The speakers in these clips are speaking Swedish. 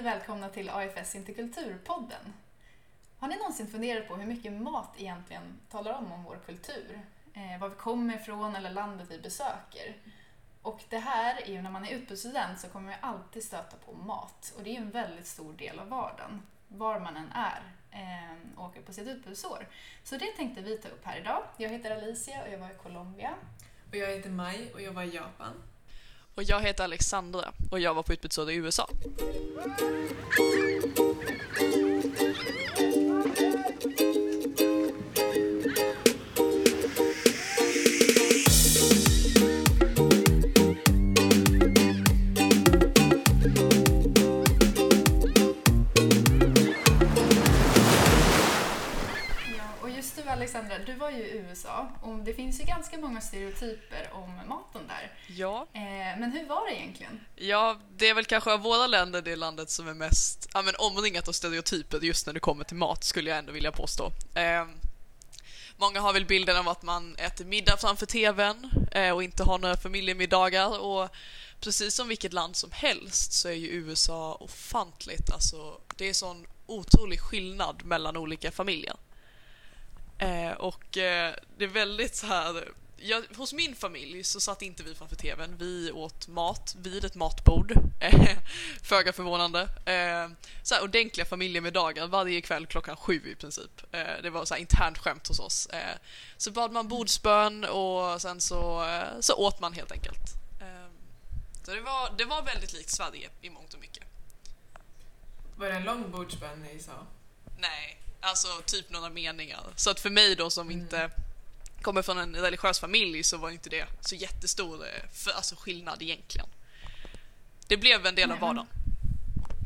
Och välkomna till AFS Interkulturpodden. Har ni någonsin funderat på hur mycket mat egentligen talar om om vår kultur? Eh, var vi kommer ifrån eller landet vi besöker? Och det här är ju när man är utbytesstudent så kommer man alltid stöta på mat och det är ju en väldigt stor del av vardagen, var man än är eh, och åker på sitt utbytesår. Så det tänkte vi ta upp här idag. Jag heter Alicia och jag var i Colombia. Och jag heter Mai och jag var i Japan. Och jag heter Alexandra och jag var på utbytesår i USA. Alexandra, du var ju i USA och det finns ju ganska många stereotyper om maten där. Ja. Eh, men hur var det egentligen? ja, det är väl kanske av våra länder det landet som är mest ja, men omringat av stereotyper just när det kommer till mat skulle jag ändå vilja påstå. Eh, många har väl bilden av att man äter middag framför TVn eh, och inte har några familjemiddagar och precis som vilket land som helst så är ju USA ofantligt, alltså det är sån otrolig skillnad mellan olika familjer. Eh, och eh, det är väldigt så här. Jag, hos min familj så satt inte vi framför TVn. Vi åt mat vid ett matbord. Föga förvånande. Eh, så här ordentliga familjemiddagar varje kväll klockan sju i princip. Eh, det var så här internt skämt hos oss. Eh, så bad man bordsbön och sen så, eh, så åt man helt enkelt. Eh, så det var, det var väldigt likt Sverige i mångt och mycket. Var det en lång bordsbön ni sa? Nej, alltså typ några meningar. Så att för mig då som inte kommer från en religiös familj så var inte det så jättestor eh, för, alltså skillnad egentligen. Det blev en del av Nej, vardagen.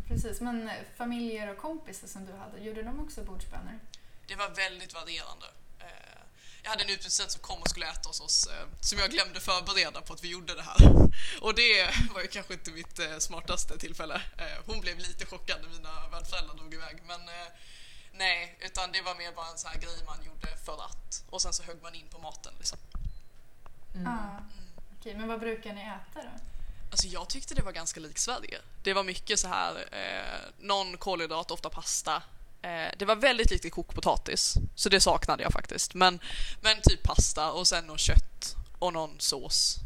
Precis, men eh, familjer och kompisar som du hade, gjorde de också bordsbönor? Det var väldigt varierande. Eh, Jag hade en utbytesstudent som kom och skulle äta hos oss som jag glömde förbereda på att vi gjorde det här. Och det var ju kanske inte mitt smartaste tillfälle. Hon blev lite chockad när mina värdföräldrar drog iväg men nej, utan det var mer bara en sån här grej man gjorde för att. Och sen så högg man in på maten liksom. Mm. Ja. Okej, men vad brukar ni äta då? Alltså jag tyckte det var ganska likt Sverige. Det var mycket så här, eh, någon kolhydrat, ofta pasta. Eh, det var väldigt lite kokpotatis, så det saknade jag faktiskt. Men, men typ pasta och sen någon kött och någon sås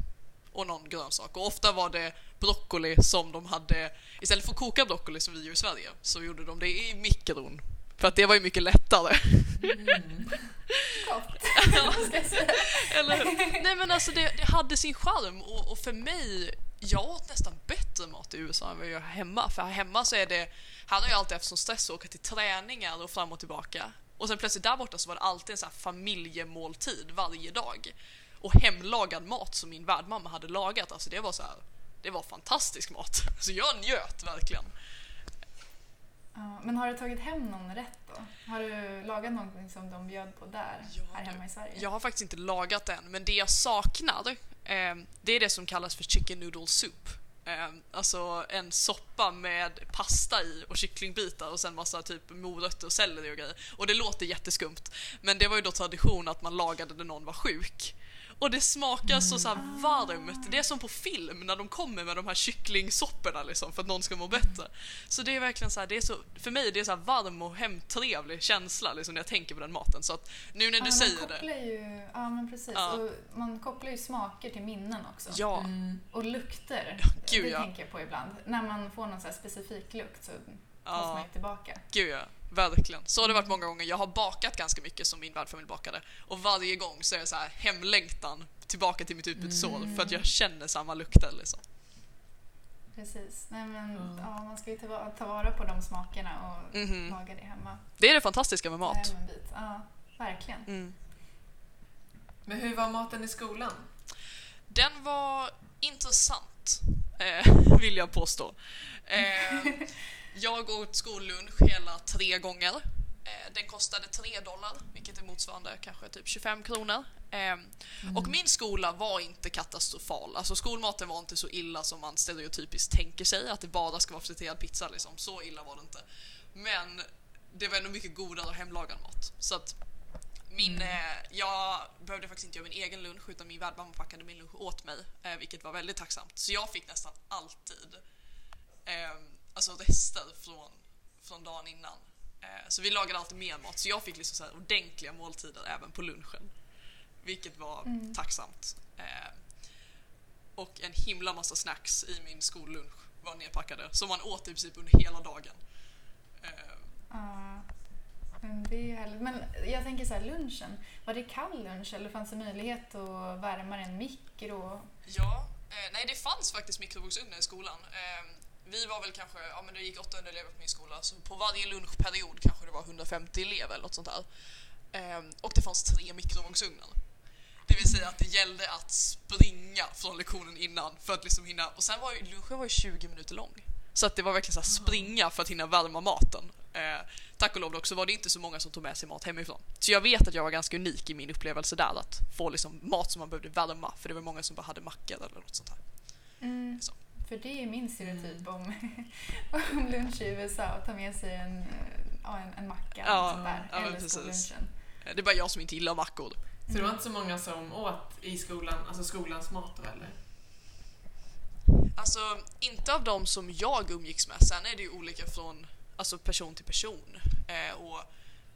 och någon grönsak. Och ofta var det broccoli som de hade, istället för att koka broccoli som vi gör i Sverige, så gjorde de det i mikron. För att det var ju mycket lättare. Säga. Eller? Nej men alltså det, det hade sin charm och, och för mig, jag åt nästan bättre mat i USA än vad jag gör hemma. För här hemma så är det, här har jag alltid haft som stress att åka till träningar och fram och tillbaka. Och sen plötsligt där borta så var det alltid en sån här familjemåltid varje dag. Och hemlagad mat som min värdmamma hade lagat, alltså det var så här, det var fantastisk mat. Så jag njöt verkligen. Men har du tagit hem någon rätt då? Har du lagat någonting som de bjöd på där, Ja, här hemma i Sverige? Jag har faktiskt inte lagat den, men det jag saknar eh, det är det som kallas för chicken noodle soup. Eh, alltså en soppa med pasta i och kycklingbitar och sen massa typ morötter och selleri och grejer. Och det låter jätteskumt, men det var ju då tradition att man lagade när någon var sjuk. Och det smakar så, så här varmt. Det är som på film när de kommer med de här kycklingsopporna liksom för att någon ska må bättre. Så det är verkligen så här, det är så, för mig det är så här varm och hemtrevlig känsla liksom när jag tänker på den maten. Så att nu när Ja, du man säger det. kopplar Ju, ja, men precis. Ja. Och man kopplar ju smaker till minnen också. Ja, Mm. Och lukter. gud, det ja. tänker jag på ibland. När man får någon så här specifik lukt så tas Ja. man ju tillbaka. gud ja. Verkligen. Så har det varit många gånger. Jag har bakat ganska mycket som min värdfamilj bakade. Och varje gång så är det så här hemlängtan tillbaka till mitt utbytesår för att jag känner samma lukter liksom. Precis. Nej, men, Ja. ja, man ska ju ta, ta vara på de smakerna och Mhm. laga det hemma. Det är det fantastiska med mat. Ja, verkligen. Mm. Men hur var maten i skolan? Den var intressant, eh, vill jag påstå. Eh, jag åt skollunch hela tre gånger. Eh, den kostade 3 dollar, vilket är motsvarande kanske typ 25 kronor. Eh, Och min skola var inte katastrofal. Alltså skolmaten var inte så illa som man stereotypiskt tänker sig, att det bara ska vara friterad pizza liksom. Så illa var det inte. Men det var ändå mycket godare hemlagad mat. Så att min, eh, jag behövde faktiskt inte göra min egen lunch utan min värdmamma packade min lunch åt mig, eh, vilket var väldigt tacksamt. Så jag fick nästan alltid eh, alltså rester från, från dagen innan. Eh, så vi lagade alltid mer mat, så jag fick liksom så här ordentliga måltider även på lunchen. Vilket var Mm. tacksamt. Eh, och en himla massa snacks i min skollunch var nedpackade, som man åt i princip under hela dagen. Eh, Ja, men det är härligt. Men jag tänker så här, lunchen. Var det kall lunch eller fanns det möjlighet att värma en mikro? Ja, nej det fanns faktiskt mikrovågsugnar i skolan. Vi var väl kanske, ja men det gick 800 elever på min skola, så på varje lunchperiod kanske det var 150 elever eller något sånt där. Eh, och det fanns tre mikrovågsugnar. Det vill säga att det gällde att springa från lektionen innan för att liksom hinna, och sen var ju lunchen var ju 20 minuter lång. Så att det var verkligen så springa för att hinna värma maten. Eh, tack och lov dock så var det inte så många som tog med sig mat hemifrån. Så jag vet att jag var ganska unik i min upplevelse där att få liksom mat som man behövde värma för det var många som bara hade mackor eller något sånt här. Mm. Så. För det är min stereotyp om, om lunch i USA. Att ta med sig en, eh, en, en macka Ja, sånt där. ja, eller precis. skollunchen. Eh, Det är bara jag som inte gillar mackor. Så det var inte så många som åt i skolan, alltså skolans mat då eller? Alltså, inte av de som jag umgicks med. Sen är det ju olika från alltså, person till person. Eh, och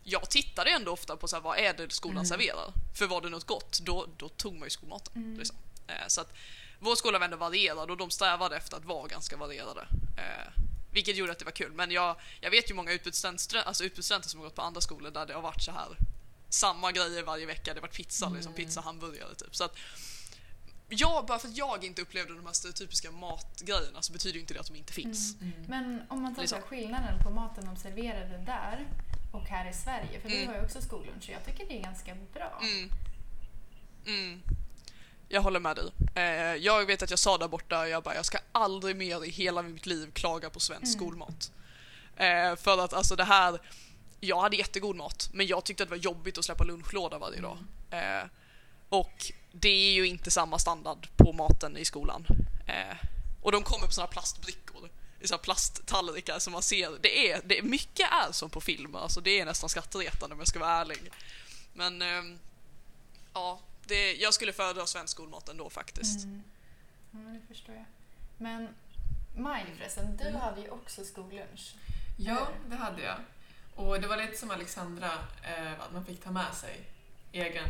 jag tittade ändå ofta på så här, vad är det skolan Mm. serverar. För var det något gott, då, då tog man ju skolmaten. Mm. Liksom. Eh, så att vår skola var ändå varierad och de strävade efter att vara ganska varierade. Eh, vilket gjorde att det var kul. Men jag, jag vet ju många utbytesstudenter alltså utbytesstudenter som har gått på andra skolor där det har varit så här samma grejer varje vecka. Det har varit pizza, liksom, Mm. pizza, hamburgare typ. Så att, Ja, bara för att jag inte upplevde de här stereotypiska matgrejerna så betyder ju inte det att de inte finns. Mm. Men om man tar så Liksom. skillnaden på maten de serverade där och här i Sverige. För du Mm. har ju också skollunch och jag tycker det är ganska bra. Mm. Mm. Jag håller med dig. Eh, jag vet att jag sa där borta, jag bara, jag ska aldrig mer i hela mitt liv klaga på svensk Mm. skolmat. Eh, för att alltså det här, jag hade jättegod mat, men jag tyckte att det var jobbigt att släppa lunchlåda varje dag. Eh, och det är ju inte samma standard på maten i skolan. Eh, och de kommer på såna här plastbrickor, i här plasttallrikar som man ser. Det är, det är, mycket är som på film, alltså det är nästan skrattretande om jag ska vara ärlig. Men ehm, ja, det, jag skulle föredra svensk skolmat ändå faktiskt. Mm. Ja, men det förstår jag. Men Maj förresten, du Mm. hade ju också skollunch. Ja, det hade jag. Och det var lite som Alexandra, eh, att man fick ta med sig egen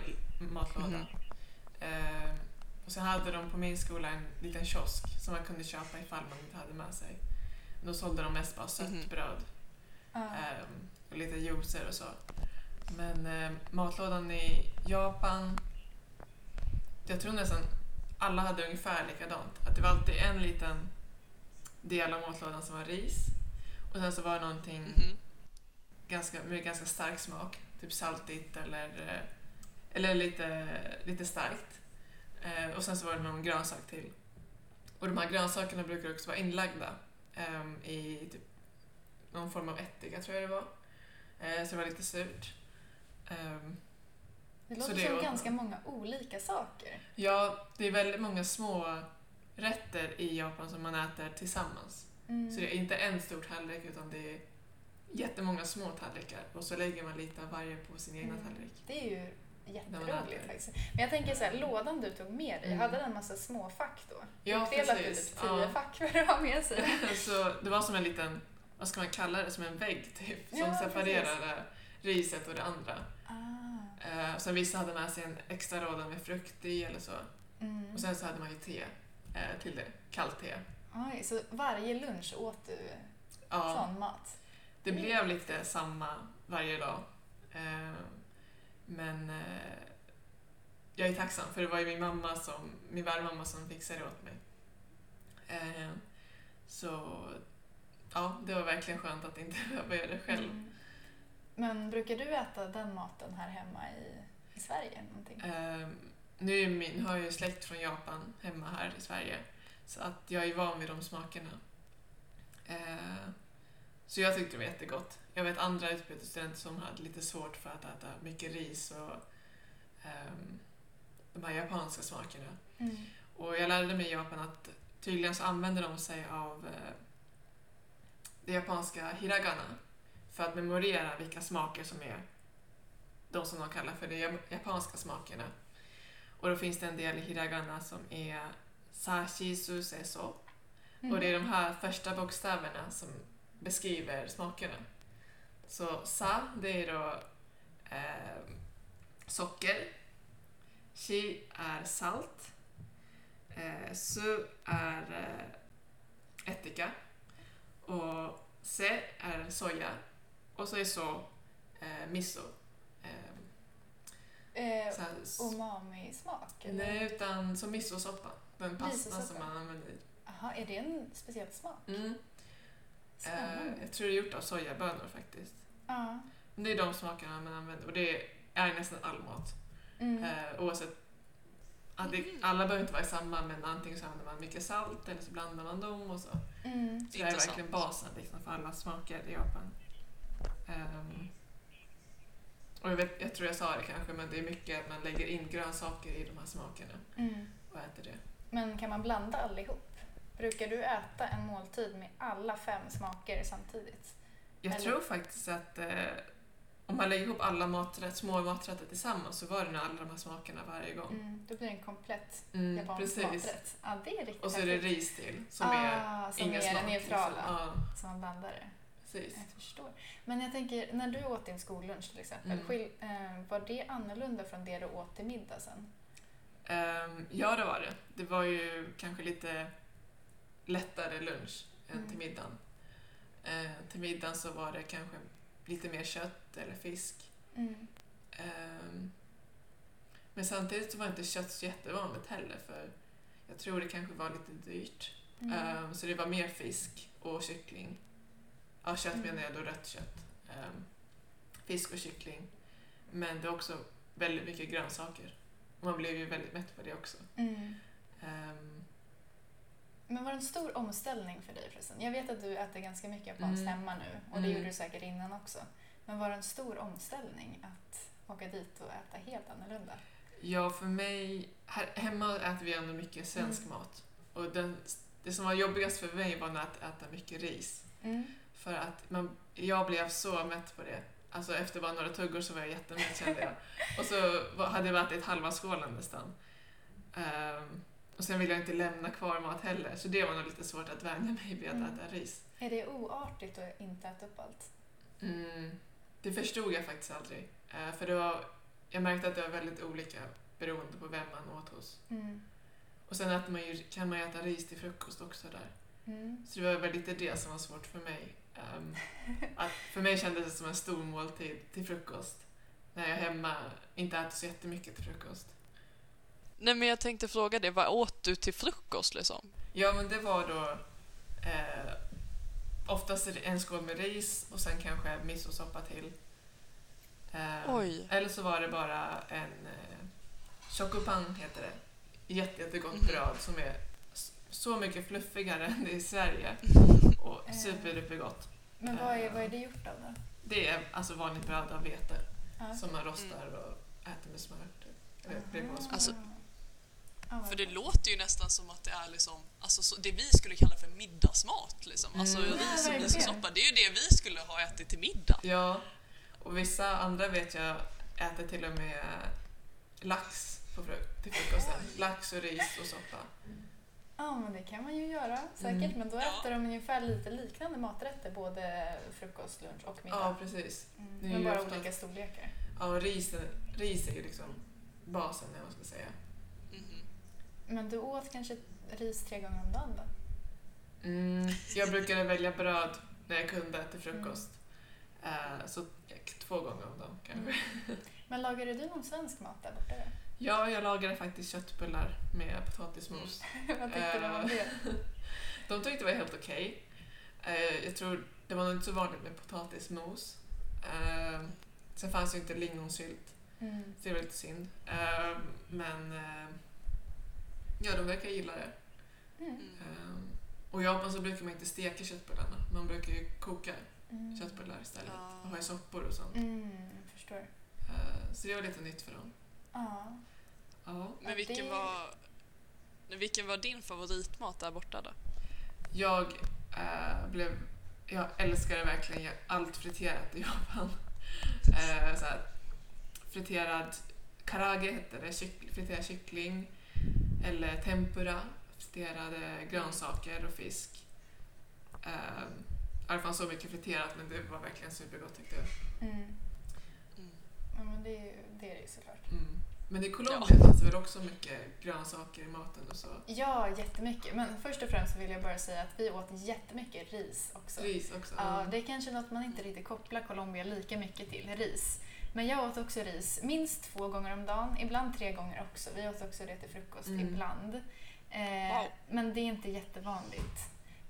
matlåda. Mhm. Eh, och sen hade de på min skola en liten kiosk som man kunde köpa ifall man inte hade med sig. Då sålde de mest bara sött Mhm. bröd eh, och lite juicer och så. Men eh, matlådan i Japan, jag tror nästan alla hade ungefär likadant. Att det var alltid en liten del av matlådan som var ris och sen så var det någonting Mhm. ganska, med ganska stark smak. Typ saltigt eller, eh, eller lite, lite starkt. Eh, och sen så var det någon grönsak till. Och de här grönsakerna brukar också vara inlagda ehm, i typ någon form av ättika, tror jag det var. Eh, så det var lite surt. Det låter det som var- ganska många olika saker. ja, det är väldigt många små rätter i Japan som man äter tillsammans. Mm. Så det är inte en stor tallrik utan det är jättemånga små tallrikar och så lägger man lite av varje på sin egna Mm. tallrik. Det är ju jätteroligt faktiskt. Men jag tänker så här, lådan du tog med dig, Mm. hade den en massa små fack då? Ja, precis. typ tio Ja. fack för att ha med sig. så det var som en liten, vad ska man kalla det, som en vägg typ, som Ja, separerade riset och det andra. Ah. Eh, sen vissa hade med sig en extra låda med frukt i eller så. Mm. Och sen så hade man ju te eh, till det, kallt te. Oj, så varje lunch åt du Ja, sån mat? det blev lite samma varje dag. Eh, men eh, jag är tacksam för det var ju min mamma som, min värdmamma som fixade det åt mig. Eh, så ja, det var verkligen skönt att inte behöva göra det själv. Mm. Men brukar du äta den maten här hemma i, i Sverige? Någonting? Eh, nu är min, har jag ju släkt från Japan hemma här i Sverige. Så att jag är van vid de smakerna. Eh, så jag tyckte det var jättegott. Jag vet andra utbytesstudenter som hade lite svårt för att äta mycket ris och ehm, de här japanska smakerna. Mm. Och jag lärde mig i Japan att tydligen så använder de sig av eh, det japanska hiragana för att memorera vilka smaker som är de som de kallar för de japanska smakerna. Och då finns det en del i hiragana som är sashi suseso Mm. Och det är de här första bokstäverna som beskriver smakerna. Så sa, det är då eh, socker. Shi är salt. Eh, su är eh, ättika. Och se är soja. Och så är så eh, miso. Eh, Eh, s- Umami-smak? nej, utan som misosoppa. Den pastan Misosoppa. som man använder i. Jaha, är det en speciell smak? Mm. Eh, jag tror det är gjort av sojabönor faktiskt. Ja. Men det är de smakerna man använder och det är nästan all mat. Mm. Eh, oavsett, Mm. alla behöver inte vara i samma men antingen så använder man mycket salt eller så blandar man dem och så. Mm. Så det är verkligen basen liksom, för alla smaker i Japan. Ehm, och jag, vet, jag tror jag sa det kanske men det är mycket att man lägger in grönsaker i de här smakerna Mm. och äter det. Men kan man blanda allihop? Brukar du äta en måltid med alla fem smaker samtidigt? Jag Eller- tror faktiskt att eh, om man lägger ihop alla maträtt, små maträtter tillsammans så var det alla de här smakerna varje gång. Mm. Då blir det en komplett Mm, japansk precis. maträtt. Ja, det är riktigt Och så är det ris till som är ah, som ingen är det smak. neutrala. Ja, som man blandar det. Precis. Jag förstår. Men jag tänker, när du åt din skollunch till exempel, Mm. skil, eh, var det annorlunda från det du åt till middag sen? Ehm, ja, det var det. Det var ju kanske lite lättare lunch än Mm. till middagen. Eh, till middagen så var det kanske lite mer kött eller fisk. Mm. Ehm, men samtidigt så var inte kött så jättevanligt heller för jag tror det kanske var lite dyrt. Ehm, så det var mer fisk och kyckling. Ja, kött Mm. menar jag då rött kött. Ehm, fisk och kyckling. Men det är också väldigt mycket grönsaker. Man blev ju väldigt mätt på det också. Mm. Ehm, Men var det en stor omställning för dig förresten? Jag vet att du äter ganska mycket japanskt Mm. hemma nu och det Mm. gjorde du säkert innan också. Men var det en stor omställning att åka dit och äta helt annorlunda? ja, för mig... Här, hemma äter vi ändå mycket svensk Mm. mat. Och den, det som var jobbigast för mig var att äta mycket ris. Mm. För att man, jag blev så mätt på det. Alltså efter bara några tuggor så var jag jättemätt kände jag. Och så hade jag ätit halva skålen nästan. Ehm, och sen ville jag inte lämna kvar mat heller. Så det var nog lite svårt att vänja mig vid att Mm. äta ris. Är det oartigt att inte äta upp allt? Mm, det förstod jag faktiskt aldrig. Eh, för det var, jag märkte att det var väldigt olika beroende på vem man åt hos. Mm. Och sen man ju, kan man ju äta ris till frukost också där. Mm. Så det var väl lite det som var svårt för mig. Ehm, att för mig kändes det som en stor måltid till frukost. När jag hemma inte äter så jättemycket till frukost. Nej men jag tänkte fråga dig, vad åt du till frukost liksom? Ja, men det var då eh, oftast en skål med ris och sen kanske misosoppa till. Eh, Oj. Eller så var det bara en eh, chocopan heter det. Jätte, jättegott Mhm. bröd som är så mycket fluffigare än det i Sverige och Eh. superdupergott. Men vad är, vad är det gjort av då? Det är alltså vanligt bröd av vete Ja. som man rostar och äter med smör. typ. Alltså, För det låter ju nästan som att det är liksom, alltså så, det vi skulle kalla för middagsmat liksom. Alltså Mm. ris och misosoppa, det är ju det vi skulle ha ätit till middag. Ja, och vissa andra vet jag äter till och med lax på fruk- till frukosten. Lax och ris och soppa. Ja, men det kan man ju göra säkert. Mm. Men då Ja. äter de ungefär lite liknande maträtter, både frukost, lunch och middag. Ja, precis. Mm. Men bara ofta- olika storlekar. Ja, ris, ris är ju liksom basen, eller man ska säga. Mhm. Men du åt kanske ris tre gånger om dagen då? Mm, jag brukade välja bröd när jag kunde till frukost. Eh, så två gånger om dagen kanske. Men lagade du någon svensk mat där borta? då? Ja, jag lagade faktiskt köttbullar med potatismos. Vad tyckte de om det? De tyckte det var helt okej. Eh, jag tror det var nog inte så vanligt med potatismos. Eh, sen fanns ju inte lingonsylt, Mm. så det var lite synd. Eh, men eh, ja, de verkar gilla det. Mm. Mm. Eh, och i Japan så brukar man inte steka köttbullarna. Man brukar ju koka Mm. köttbullar istället. Ja. Och ha i soppor och sånt. Mm, jag förstår. Eh, så det var lite nytt för dem. Ja. Ja. Men vilken det- var, vilken var din favoritmat där borta då? Jag eh, blev... Jag älskade verkligen allt friterat i Japan. Eh, så här, friterad karage heter det, kyck, friterad kyckling. Eller tempura, friterade grönsaker och fisk. Um, det fanns så mycket friterat men det var verkligen supergott tyckte jag. Mm. Mm. Ja, men det, det är det ju såklart. Mm. Men i Colombia fanns det väl också mycket grönsaker i maten och så? Ja, jättemycket. Men först och främst vill jag bara säga att vi åt jättemycket ris också. Ris också? Ja, det är kanske något man inte riktigt kopplar Colombia lika mycket till, ris. Men jag åt också ris minst två gånger om dagen, ibland tre gånger också. Vi åt också det till frukost Mm. ibland. Eh, Wow. Men det är inte jättevanligt.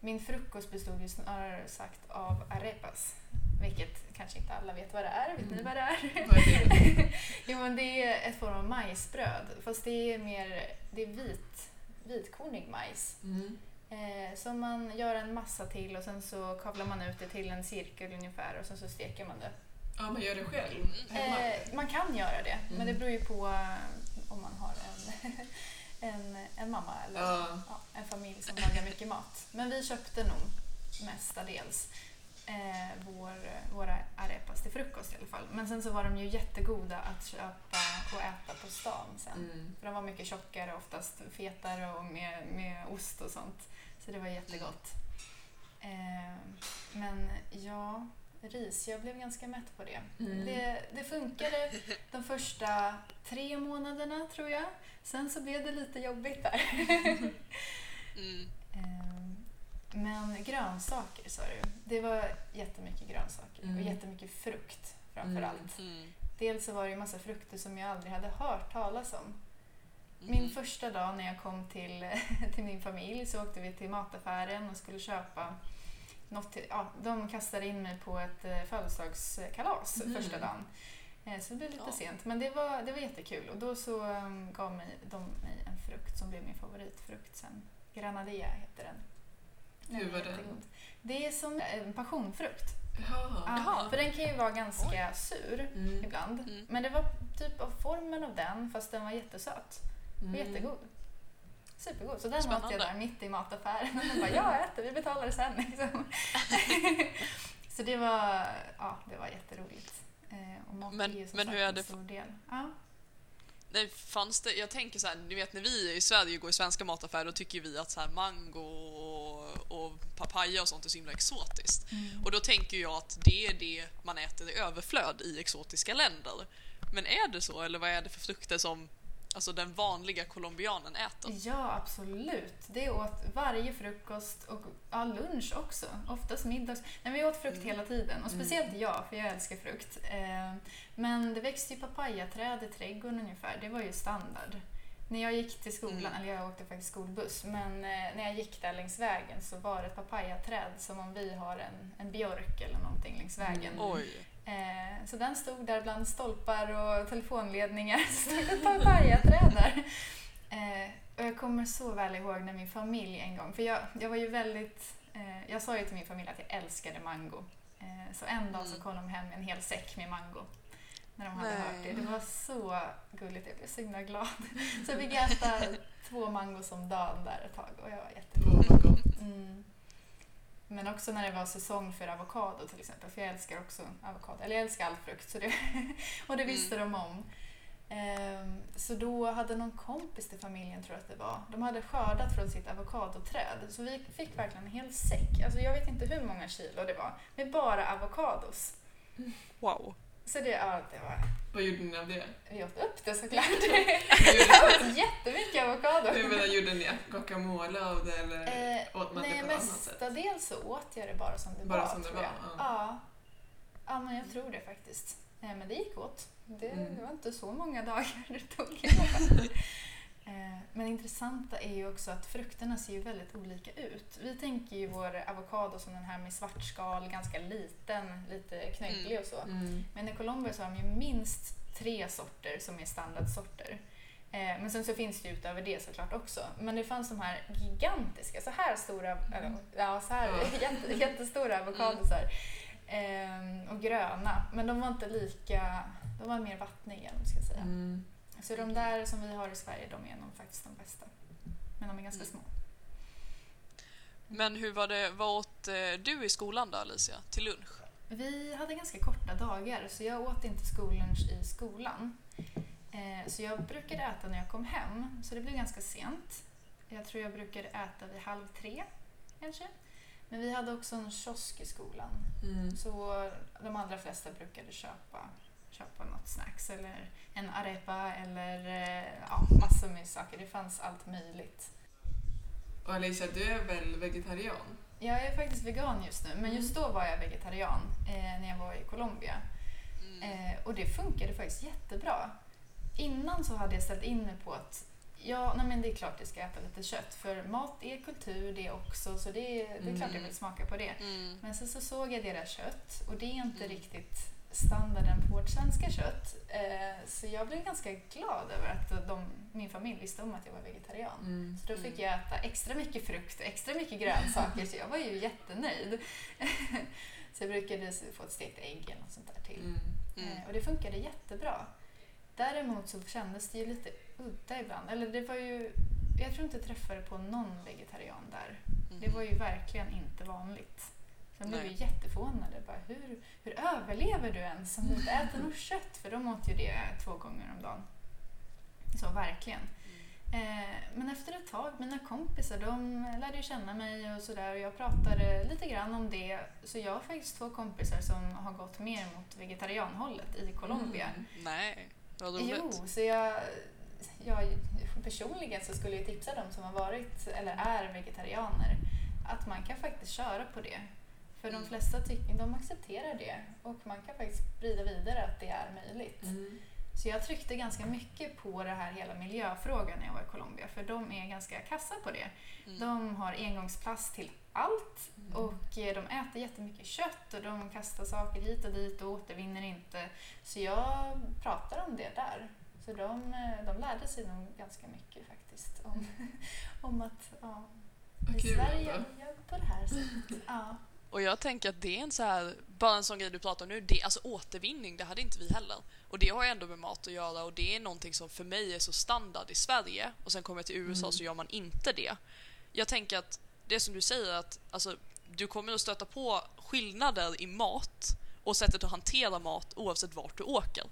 Min frukost bestod ju snarare sagt av arepas. Vilket kanske inte alla vet vad det är. Vet ni Mm. vad det är? Vad är det? jo, men det är ett form av majsbröd. Fast det är mer det är vit, vitkornig majs. Mm. Eh, som man gör en massa till och sen så kavlar man ut det till en cirkel ungefär och sen så steker man det. Ja, man gör det själv hemma? Eh, man kan göra det, men Mm. det beror ju på eh, om man har en, en, en mamma eller Ja. ja, en familj som lagar mycket mat. Men vi köpte nog mestadels eh, vår, våra arepas till frukost i alla fall. Men sen så var de ju jättegoda att köpa och äta på stan sen. Mm. För de var mycket tjockare, oftast fetare och med, med ost och sånt. Så det var jättegott. Eh, men ja, ris, jag blev ganska mätt på det. Mm. det. Det funkade de första tre månaderna tror jag. Sen så blev det lite jobbigt där. Mm. Eh, men grönsaker sa du. Det var jättemycket grönsaker Mm. och jättemycket frukt framför Mm. allt. Mm. Dels så var det ju massa frukter som jag aldrig hade hört talas om. Mm. Min första dag när jag kom till, till min familj så åkte vi till mataffären och skulle köpa något till, ja, de kastade in mig på ett eh, födelsedagskalas Mhm. första dagen. Eh, Så det blev lite Ja. sent, men det var, det var jättekul. Och då så um, gav mig, de mig en frukt som blev min favoritfrukt sen. Granadilla heter den. Är var jättegod. Det är som en passionfrukt. Ja, Jaha. för den kan ju vara ganska sur Mm. ibland. Mm. Men det var typ av formen av den, fast den var jättesöt. Och Mm. jättegod. Supergod. Så den åt jag där mitt i mataffären. Och bara, jag äter, vi betalar sen. Liksom. så det var, ja, det var jätteroligt. Eh, och mat Men- är ju som men sagt hur är en det- stor del. Ja. Nej, fanns det, jag tänker så här, ni vet när vi i Sverige går i svenska mataffärer då tycker vi att så här mango och, papaya och sånt är så himla exotiskt. Och då tänker jag att det är det man äter i överflöd i exotiska länder. Men är det så eller vad är det för frukter som alltså den vanliga colombianen äter? Ja, absolut. Det åt varje frukost och ja, lunch också. Oftast middags. Nej, vi åt frukt Mm. hela tiden. Och speciellt jag, för jag älskar frukt. Eh, men det växte ju papayaträd i trädgården ungefär. Det var ju standard. När jag gick till skolan, Mm. eller jag åkte faktiskt skolbuss, men eh, när jag gick där längs vägen så var det ett papayaträd som om vi har en, en björk eller någonting längs vägen. Mm. Oj. Eh, så den stod där bland stolpar och telefonledningar. Så stod ett papayaträd där. Eh, och jag kommer så väl ihåg när min familj en gång, för jag, jag var ju väldigt... Eh, jag sa ju till min familj att jag älskade mango. Eh, så en dag så Mm. kom de hem med en hel säck med mango. När de hade Nej. hört det. Det var så gulligt, jag blev så himla glad. Så jag fick äta två mangos om dagen där ett tag och jag var jätteglad. Gott. Mm. Men också när det var säsong för avokado till exempel, för jag älskar också avokado. Eller jag älskar all frukt, så det, och det visste de om. Ehm, så då hade någon kompis till familjen, tror jag att det var, de hade skördat från sitt avokadoträd. Så vi fick verkligen en hel säck, alltså jag vet inte hur många kilo det var, med bara avokados. Wow. Så det, ja, det var, Vad gjorde ni av det? vi åt upp det såklart. Jag åt jättemycket avokado. Jag menar, gjorde ni guacamole av det eller Eh, åt man det Nej, på ett annat sätt? mestadels så åt jag det bara som det Bara var. som det var, ja. Ja. ja, men jag tror det faktiskt. Nej, men det gick åt. Det, Mm. det var inte så många dagar det tog. Eh, Men det intressanta är ju också att frukterna ser ju väldigt olika ut. Vi tänker ju vår avokado som den här med svart skal, ganska liten, lite knögglig och så. Mm. Men i Colombia så har de ju minst tre sorter som är standardsorter. Eh, men sen så finns det ju utöver det såklart också. Men det fanns de här gigantiska, så här stora, eller, ja, så här jätte, jättestora avokadosar. Eh, och gröna. Men de var inte lika, de var mer vattniga om ska säga. Mm. Så de där som vi har i Sverige, de är nog faktiskt de bästa. Men de är ganska Mm. små. Men hur var det, vad åt eh, du i skolan då Alicia, till lunch? Vi hade ganska korta dagar så jag åt inte skollunch i skolan. Eh, så jag brukade äta när jag kom hem, så det blev ganska sent. jag tror jag brukade äta vid halv tre kanske. Men vi hade också en kiosk i skolan. Mm. Så de allra flesta brukade köpa, köpa något snacks eller en arepa eller eh, ja, massor med saker. Det fanns allt möjligt. Och Alicia, du är väl vegetarian? Jag är faktiskt vegan just nu, men just då var jag vegetarian eh, när jag var i Colombia. Mm. Eh, och det funkade faktiskt jättebra. Innan så hade jag ställt in mig på att ja, nej men det är klart jag ska äta lite kött för mat är kultur det också så det, det är klart jag Mm. vill smaka på det. Mm. Men sen så såg jag deras kött och det är inte Mm. riktigt standarden på vårt svenska kött. Eh, så jag blev ganska glad över att de, min familj visste om att jag var vegetarian. Mm. Så då fick jag äta extra mycket frukt och extra mycket grönsaker så jag var ju jättenöjd. så jag brukade få ett stekt ägg eller något sånt där till. Mm. Mm. Eh, Och det funkade jättebra. Däremot så kändes det ju lite udda ibland. Eller det var ju, jag tror inte jag träffade på någon vegetarian där. Det var ju verkligen inte vanligt. De blev ju jätteförvånade. Bara, hur, hur överlever du ens om du inte äter något kött? För de åt ju det två gånger om dagen. Så verkligen. Eh, men efter ett tag, mina kompisar de lärde ju känna mig och sådär och jag pratade lite grann om det. Så jag har faktiskt två kompisar som har gått mer mot vegetarianhållet i Colombia. Mm. Nej, vad roligt. Jo, så jag, jag personligen så skulle jag tipsa dem som har varit eller är vegetarianer att man kan faktiskt köra på det. För de flesta tycker, de accepterar det och man kan faktiskt sprida vidare att det är möjligt. Mm. Så jag tryckte ganska mycket på det här hela miljöfrågan när jag var i Colombia för de är ganska kassa på det. Mm. De har engångsplast till allt Mm. och eh, de äter jättemycket kött och de kastar saker hit och dit och återvinner inte. Så jag pratar om det där. Så de, eh, de lärde sig nog ganska mycket faktiskt om, om att ja, i Sverige gör på det här sättet. Ja. Och jag tänker att det är en så här, bara en sån grej du pratar om nu, det, alltså återvinning, det hade inte vi heller. Och det har ju ändå med mat att göra och det är någonting som för mig är så standard i Sverige och sen kommer jag till USA Mm. så gör man inte det. Jag tänker att det som du säger att alltså, du kommer att stöta på skillnader i mat och sättet att hantera mat oavsett vart du åker.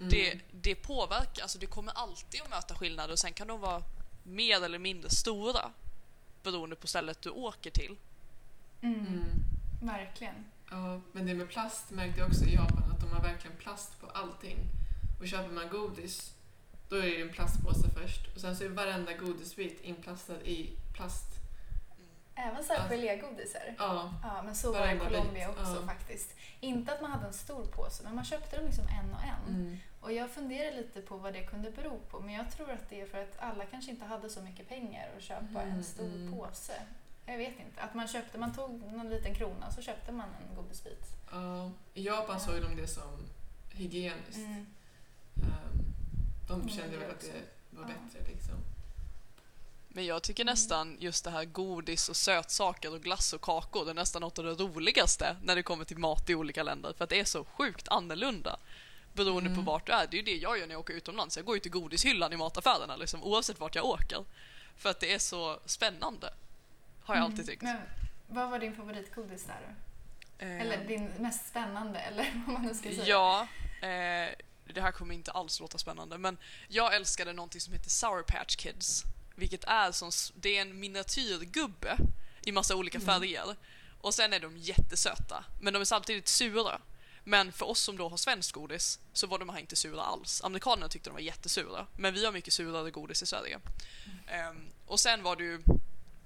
Mm. Det, det påverkar, alltså du kommer alltid att möta skillnader och sen kan de vara mer eller mindre stora beroende på stället du åker till. Mm, Mm. Verkligen. Ja, men det med plast märkte jag också i Japan att de har verkligen plast på allting. Och köper man godis, då är det en plastpåse först. Och sen så är varenda godisbit inplastad i plast. Även så här Ja. gelégodisar. Ja, Ja, men så var det i Colombia bit, också ja. faktiskt. Inte att man hade en stor påse, men man köpte dem liksom en och en. mm. Och jag funderar lite på vad det kunde bero på, men jag tror att det är för att alla kanske inte hade så mycket pengar att köpa Mm, en stor mm. påse. Jag vet inte. Att man köpte, man tog någon liten krona så köpte man en godisbit. ja. I Japan såg de det som hygieniskt. Mm. Ehm, de Mm, kände väl att det var Ja. bättre liksom. Men jag tycker Mm. nästan just det här godis och sötsaker och glass och kakor, det är nästan något av det roligaste när det kommer till mat i olika länder. För att det är så sjukt annorlunda beroende Mm. på vart du är. Det är ju det jag gör när jag åker utomlands. Jag går ju till godishyllan i mataffärerna liksom, oavsett vart jag åker. För att det är så spännande. Har jag alltid tyckt. Mm. Men vad var din favoritgodis där? Eh, Eller din mest spännande, eller vad man nu ska säga. Ja, eh, det här kommer inte alls låta spännande, men jag älskade någonting som heter Sour Patch Kids. Vilket är som, det är en miniatyrgubbe i massa olika Mm. färger. Och sen är de jättesöta, men de är samtidigt sura. Men för oss som då har svenskt godis så var de här inte sura alls. Amerikanerna tyckte de var jättesura, men vi har mycket surare godis i Sverige. Ehm, och sen var det ju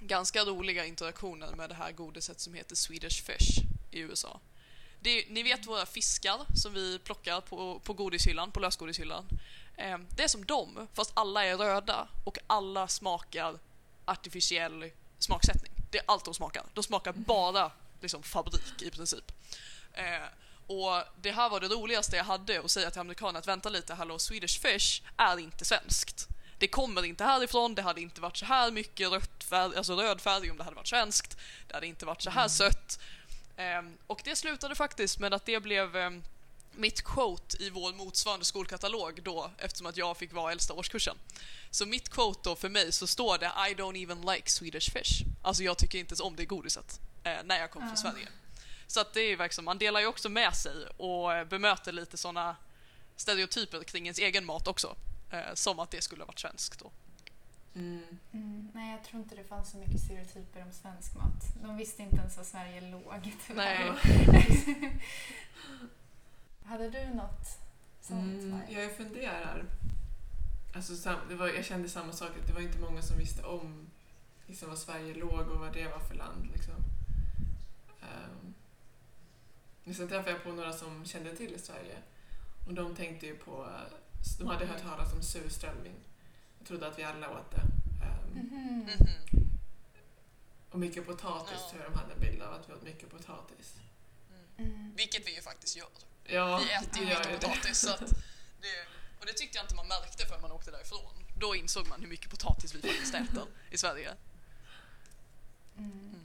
ganska roliga interaktioner med det här godiset som heter Swedish Fish i USA. Det, ni vet våra fiskar som vi plockar på, på godishyllan, på lösgodishyllan. Eh, det är som dem, fast alla är röda och alla smakar artificiell smaksättning. Det är allt de smakar. De smakar bara liksom, fabrik i princip. Eh, och det här var det roligaste jag hade att säga till amerikanerna att vänta lite, hallå Swedish Fish är inte svenskt. Det kommer inte härifrån, det hade inte varit så här mycket rött färg, alltså röd färg om det hade varit svenskt. Det hade inte varit så här sött. Ehm, och det slutade faktiskt med att det blev ehm, mitt quote i vår motsvarande skolkatalog då eftersom att jag fick vara äldsta årskursen. Så mitt quote då för mig så står det I don't even like Swedish fish. Alltså jag tycker inte ens om det godiset eh, när jag kom från Ja. Sverige. Så att det är verkligen, man delar ju också med sig och eh, bemöter lite sådana stereotyper kring ens egen mat också. Eh, som att det skulle ha varit svenskt då. Mm. Mm. Nej, jag tror inte det fanns så mycket stereotyper om svensk mat. De visste inte ens var Sverige låg. tyvärr. Nej. Hade du något sånt? Mm, jag funderar. Alltså, det var, jag kände samma sak, att det var inte många som visste om liksom, var Sverige låg och vad det var för land. Liksom. Um, men sen träffade jag på några som kände till Sverige och de tänkte ju på, de hade hört talas om surströmming. Jag trodde att vi alla åt det. Ehm, Mhm. Mhm. och mycket potatis Ja. tror jag de hade en bild av, att vi åt mycket potatis. Mm. Vilket vi ju faktiskt gör. Ja, Vi äter ju mycket det. potatis. Så att det, och det tyckte jag inte man märkte förrän man åkte därifrån. Då insåg man hur mycket potatis vi faktiskt äter i Sverige. Mm. Mm.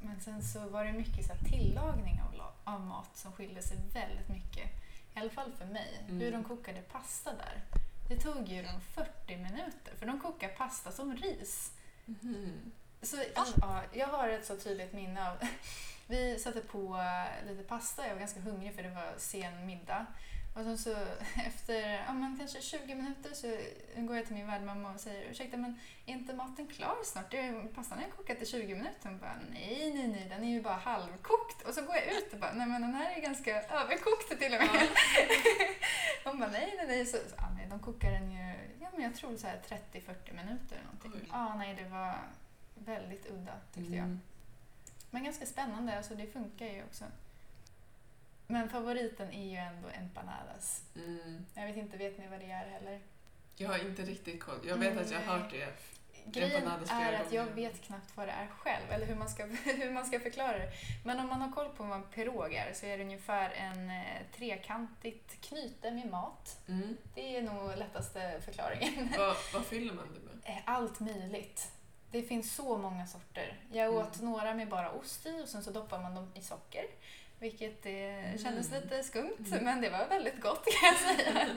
Men sen så var det mycket så här tillagning av, av mat som skilde sig väldigt mycket. I alla fall för mig. Mm. Hur de kokade pasta där. Det tog ju dem 40 minuter för de kokar pasta som ris. Mhm. Så, ja, jag har ett så tydligt minne av... Vi satte på lite pasta, jag var ganska hungrig för det var sen middag. Och sen så efter ja, men kanske 20 minuter så går jag till min värdmamma och säger ursäkta men är inte maten klar snart? Pastan har ju kokat i 20 minuter. Hon bara nej, nej, nej, den är ju bara halvkokt. Och så går jag ut och bara nej men den här är ganska överkokt till och med. Hon bara nej, nej, nej. Så, så, ja, nej de kokar den ju, ja men jag tror så här 30-40 minuter eller någonting. Ja, nej det var väldigt udda tyckte jag. Mm. Men ganska spännande, alltså det funkar ju också. Men favoriten är ju ändå empanadas. Mm. Jag vet inte, vet ni vad det är heller? Jag har inte riktigt koll. Jag vet att jag har hört det. Grejen är att jag vet knappt vad det är själv, eller hur man ska, hur man ska förklara det. Men om man har koll på vad en pirog är så är det ungefär en eh, trekantigt knyte med mat. Mm. Det är nog lättaste förklaringen. vad, vad fyller man det med? Eh, Allt möjligt. Det finns så många sorter. Jag Mm. åt några med bara ost i och sen så doppar man dem i socker. Vilket eh, kändes Mm. lite skumt, Mm. men det var väldigt gott kan jag säga.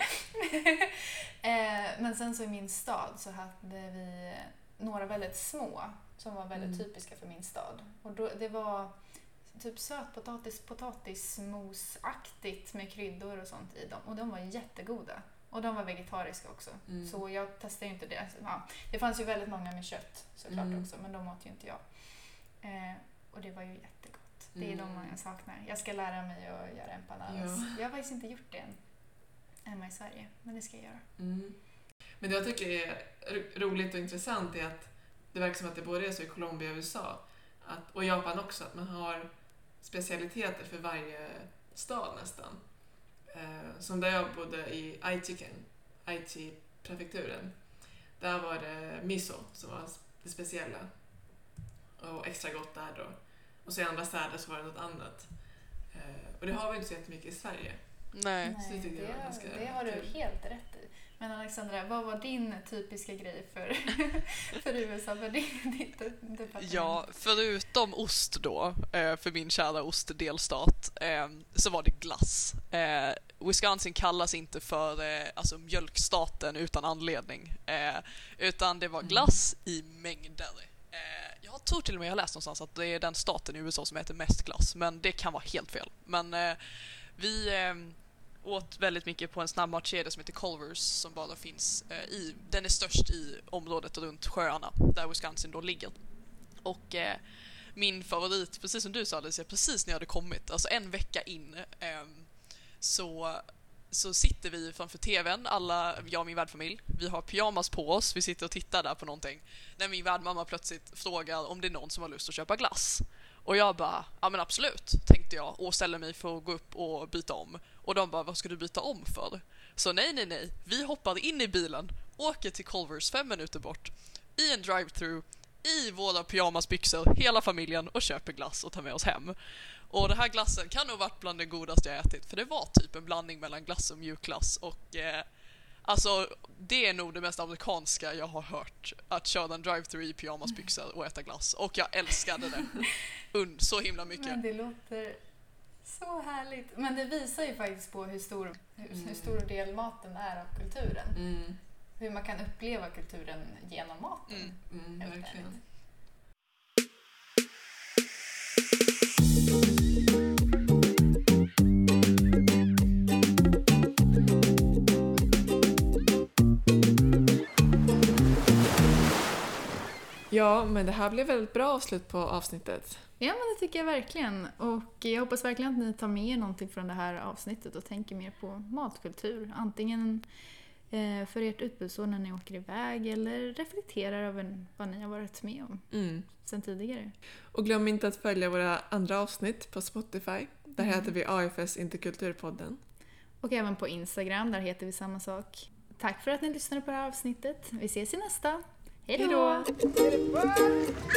eh, men sen så i min stad så hade vi några väldigt små som var väldigt Mm. typiska för min stad. Och då, det var typ sötpotatis, potatismosaktigt med kryddor och sånt i dem. Och de var jättegoda. Och de var vegetariska också. Mm. Så jag testade ju inte det. Ja, det fanns ju väldigt många med kött såklart Mm. också, men de åt ju inte jag. Eh, och det var ju jättegott. Det är de Mm. jag saknar. Jag ska lära mig att göra empanadas. Ja. Jag har faktiskt inte gjort det än. Hemma i Sverige, men det ska jag göra. Mm. Men det jag tycker är ro- roligt och intressant är att det verkar som att det både är så i Colombia och USA att, och Japan också, att man har specialiteter för varje stad nästan. Eh, som där jag bodde i Aichiken, Aichi-prefekturen. Där var det miso som var det speciella och extra gott där då. Och så i andra städer så var det något annat. Eh, och det har vi inte så jättemycket i Sverige. Nej. Så det var ganska det har du kul. helt rätt i. Men Alexandra, vad var din typiska grej för, för USA, för din, ditt departement? Ja, förutom ost då, eh, för min kära ostdelstat, eh, så var det glass. Wisconsin kallas inte för alltså mjölkstaten utan anledning, utan det var Mm. glass i mängder. Jag tror till och med jag har läst någonstans att det är den staten i USA som äter mest glass, men det kan vara helt fel. Men eh, vi eh, åt väldigt mycket på en snabbmatskedja som heter Culvers som bara finns eh, i, den är störst i området runt sjöarna där Wisconsin då ligger. Och eh, min favorit, precis som du sa Alicia, precis när jag hade kommit, alltså en vecka in, eh, så, så sitter vi framför TVn, alla, jag och min värdfamilj, vi har pyjamas på oss, vi sitter och tittar där på någonting, när min värdmamma plötsligt frågar om det är någon som har lust att köpa glass. Och jag bara, ja men absolut, tänkte jag och ställer mig för att gå upp och byta om. Och de bara, vad ska du byta om för? Så nej, nej, nej, vi hoppar in i bilen, åker till Culvers fem minuter bort, i en drive-through, i våra pyjamasbyxor, hela familjen och köper glass och tar med oss hem. Och den här glassen kan nog varit bland det godaste jag ätit för det var typ en blandning mellan glass och mjukglass och eh, alltså det är nog det mest amerikanska jag har hört. Att köra en drive-through i pyjamasbyxor och äta glass och jag älskade det. Und så himla mycket. Men det låter så härligt. Men det visar ju faktiskt på hur stor, hur, hur stor del maten är av kulturen. Mm, Hur man kan uppleva kulturen genom maten. Mm. mm, verkligen. Ja, men det här blev väldigt bra avslut på avsnittet. Ja, men det tycker jag verkligen. Och jag hoppas verkligen att ni tar med er någonting från det här avsnittet och tänker mer på matkultur. Antingen för ert utbudsår när ni åker iväg eller reflekterar över vad ni har varit med om Mm. sen tidigare. Och glöm inte att följa våra andra avsnitt på Spotify. Där Mm. heter vi AFS Interkulturpodden. Och även på Instagram, där heter vi samma sak. Tack för att ni lyssnade på det här avsnittet. Vi ses i nästa. Hej Hej då! då!